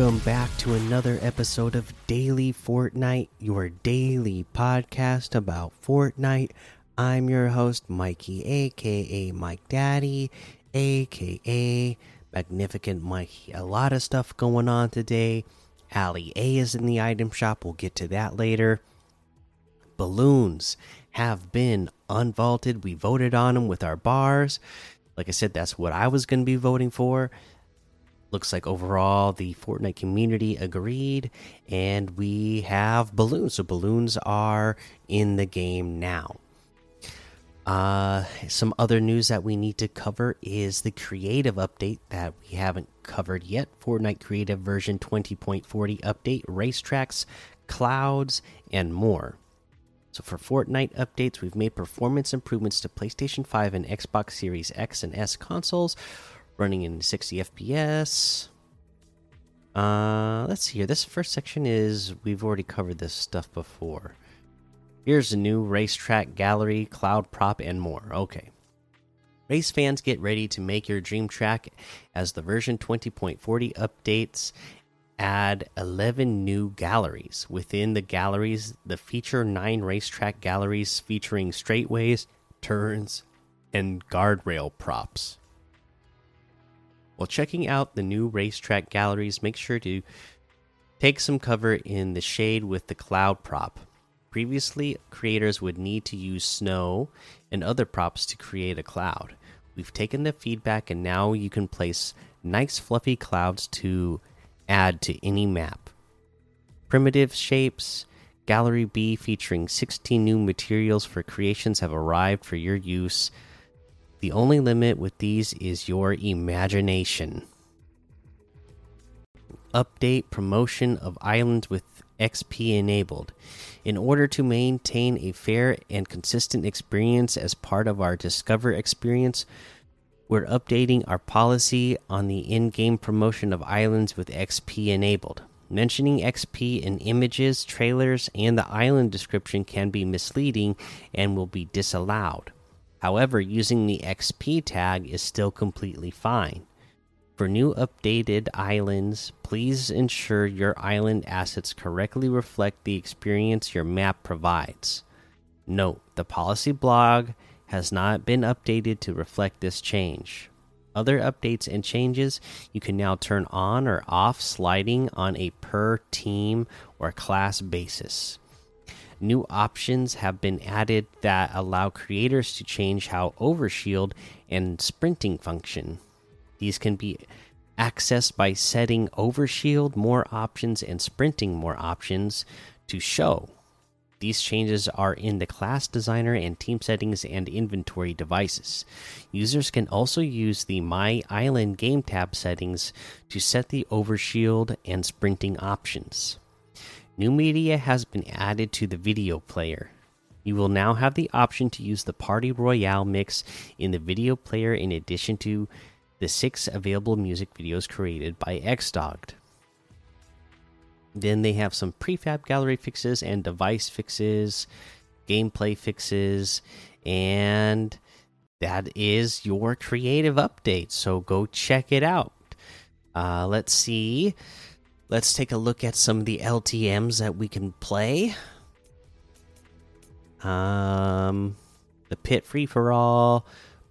welcome back to another episode of Daily Fortnite, your daily podcast about Fortnite. I'm your host, Mikey, aka Mike Daddy, aka Magnificent Mikey. A lot of stuff going on today. Ali-A is in the item shop. We'll get to that later. Balloons have been unvaulted. We voted on them with our bars. Like I said, that's what I was going to be voting for. Looks like overall the Fortnite community agreed, and we have balloons. So balloons are in the game now. Uh, some other news that we need to cover is the creative update that we haven't covered yet. Fortnite Creative version 20.40 update, racetracks, clouds, and more. So for Fortnite updates, we've made performance improvements to PlayStation 5 and Xbox Series X and S consoles, running in 60 FPS. Uh, let's see here. This first section is we've already covered this stuff before. Here's a new racetrack gallery, cloud prop, and more. Okay. Race fans get ready to make your dream track as the version 20.40 updates add 11 new galleries. Within the galleries, the feature nine racetrack galleries featuring straightways, turns, and guardrail props. While checking out the new racetrack galleries, make sure to take some cover in the shade with the cloud prop. Previously, creators would need to use snow and other props to create a cloud. We've taken the feedback and now you can place nice fluffy clouds to add to any map. Primitive shapes, Gallery B featuring 16 new materials for creations have arrived for your use. The only limit with these is your imagination. Update promotion of islands with XP enabled. In order to maintain a fair and consistent experience as part of our Discover experience, we're updating our policy on the in game promotion of islands with XP enabled. Mentioning XP in images, trailers, and the island description can be misleading and will be disallowed. However, using the XP tag is still completely fine. For new updated islands, please ensure your island assets correctly reflect the experience your map provides. Note the policy blog has not been updated to reflect this change. Other updates and changes you can now turn on or off sliding on a per team or class basis. New options have been added that allow creators to change how overshield and sprinting function. These can be accessed by setting overshield more options and sprinting more options to show. These changes are in the class designer and team settings and inventory devices. Users can also use the My Island game tab settings to set the overshield and sprinting options. New media has been added to the video player. You will now have the option to use the Party Royale mix in the video player in addition to the six available music videos created by Xdogged. Then they have some prefab gallery fixes and device fixes, gameplay fixes, and that is your creative update. So go check it out. Uh, let's see. Let's take a look at some of the LTMs that we can play. Um, the Pit Free for All,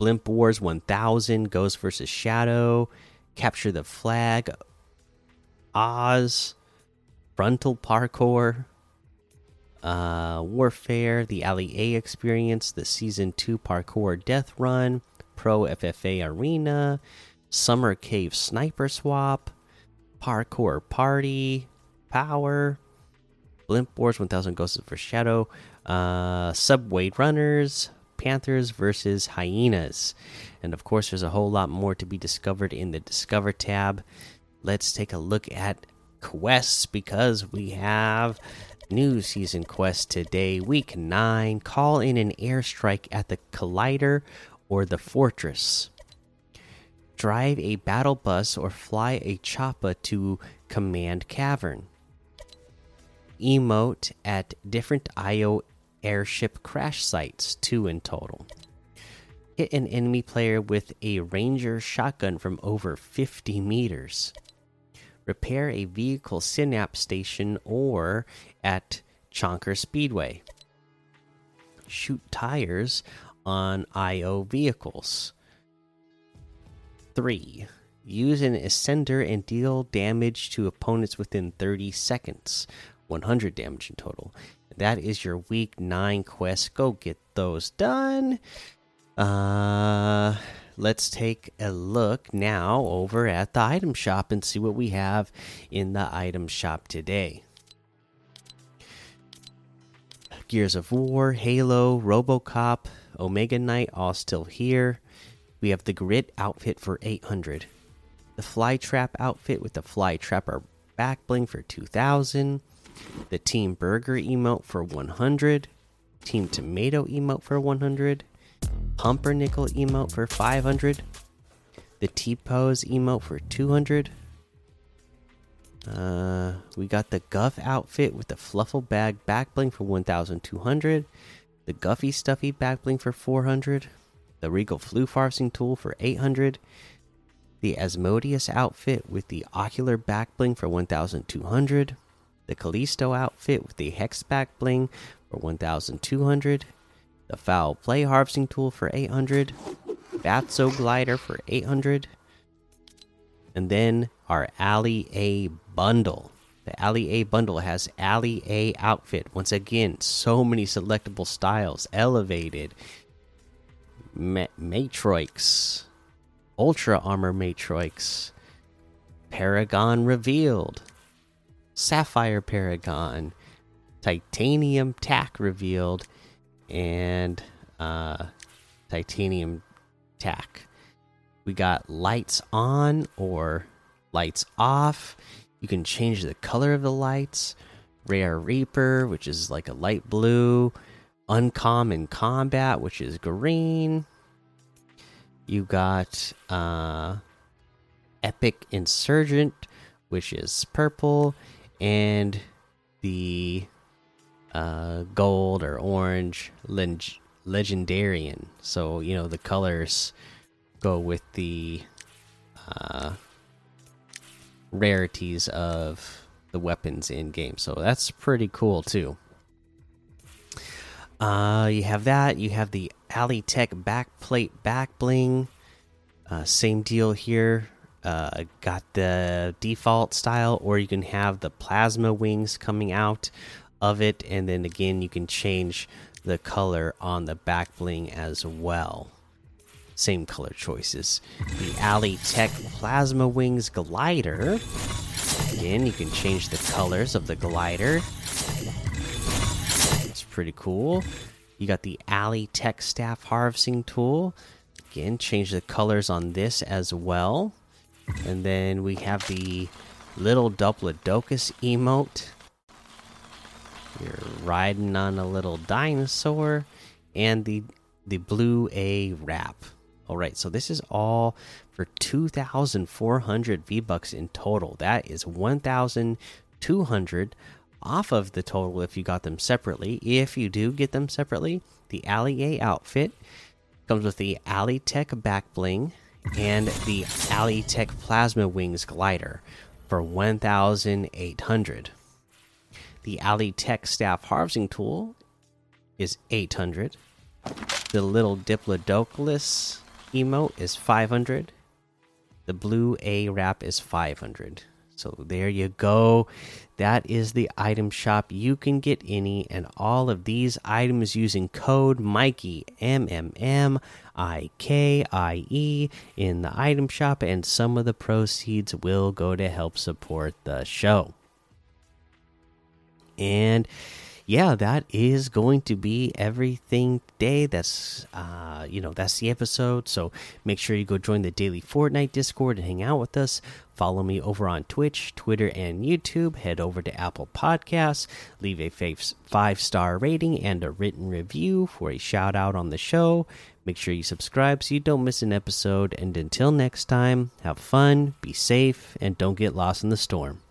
Blimp Wars 1000, Ghost versus Shadow, Capture the Flag, Oz, Frontal Parkour, uh, Warfare, the Ali-A Experience, the Season 2 Parkour Death Run, Pro FFA Arena, Summer Cave Sniper Swap, Parkour Party, Power, Blimp Wars 1000 Ghosts for Shadow, uh, Subway Runners, Panthers versus Hyenas. And of course, there's a whole lot more to be discovered in the Discover tab. Let's take a look at quests because we have new season quest today, week 9. Call in an airstrike at the Collider or the Fortress. Drive a battle bus or fly a choppa to Command Cavern. Emote at different IO airship crash sites, two in total. Hit an enemy player with a Ranger shotgun from over 50 meters. repair a vehicle synapse station or at Chonker Speedway. Shoot tires on IO vehicles. 3. Use an ascender and deal damage to opponents within 30 seconds. 100 damage in total. That is your week 9 quest. Go get those done. Uh let's take a look now over at the item shop and see what we have in the item shop today. Gears of War, Halo, Robocop, Omega Knight all still here. We have the Grit outfit for 800. The Fly Trap outfit with the Fly Trapper back bling for 2000. The Team Burger emote for 100. Team Tomato emote for 100. Pumpernickel emote for 500. The T Pose emote for 200. Uh, we got the Guff outfit with the Fluffle Bag back bling for 1200. The Guffy Stuffy back bling for 400. The Regal Flu Farsing tool for 800. The Asmodeus outfit with the Ocular back bling for 1200. The Callisto outfit with the Hex back bling for 1200 the foul play harvesting tool for 800 batso glider for 800 and then our Ali-A bundle the Ali-A bundle has Ali-A outfit once again so many selectable styles elevated Ma matroix ultra armor matroix paragon revealed sapphire paragon titanium tack revealed and uh, titanium tack. We got lights on or lights off. You can change the color of the lights. Rare Reaper, which is like a light blue. Uncommon Combat, which is green. You got uh, Epic Insurgent, which is purple. And the uh, gold or orange leg legendarian. So you know the colors go with the uh, rarities of the weapons in game. So that's pretty cool too. Uh, you have that. You have the Ali Tech backplate back bling. Uh, same deal here. Uh, got the default style, or you can have the plasma wings coming out of it and then again you can change the color on the back bling as well same color choices the Ali Tech plasma wings glider again you can change the colors of the glider pretty cool you got the Ali Tech staff harvesting tool again change the colors on this as well and then we have the little Diplodocus emote you're riding on a little dinosaur, and the the blue A wrap. All right, so this is all for 2,400 V bucks in total. That is 1,200 off of the total if you got them separately. If you do get them separately, the Ali-A outfit comes with the Ali Tech back bling and the Ali Tech plasma wings glider for 1,800. The Ali Tech Staff Harvesting Tool is 800. The little Diplodocus emote is 500. The blue A wrap is 500. So there you go. That is the item shop. You can get any and all of these items using code Mikey M M M I K I E in the item shop, and some of the proceeds will go to help support the show. And yeah, that is going to be everything today. That's uh, you know, that's the episode. So make sure you go join the daily Fortnite Discord and hang out with us. Follow me over on Twitch, Twitter, and YouTube. Head over to Apple Podcasts, leave a five star rating and a written review for a shout out on the show. Make sure you subscribe so you don't miss an episode. And until next time, have fun, be safe, and don't get lost in the storm.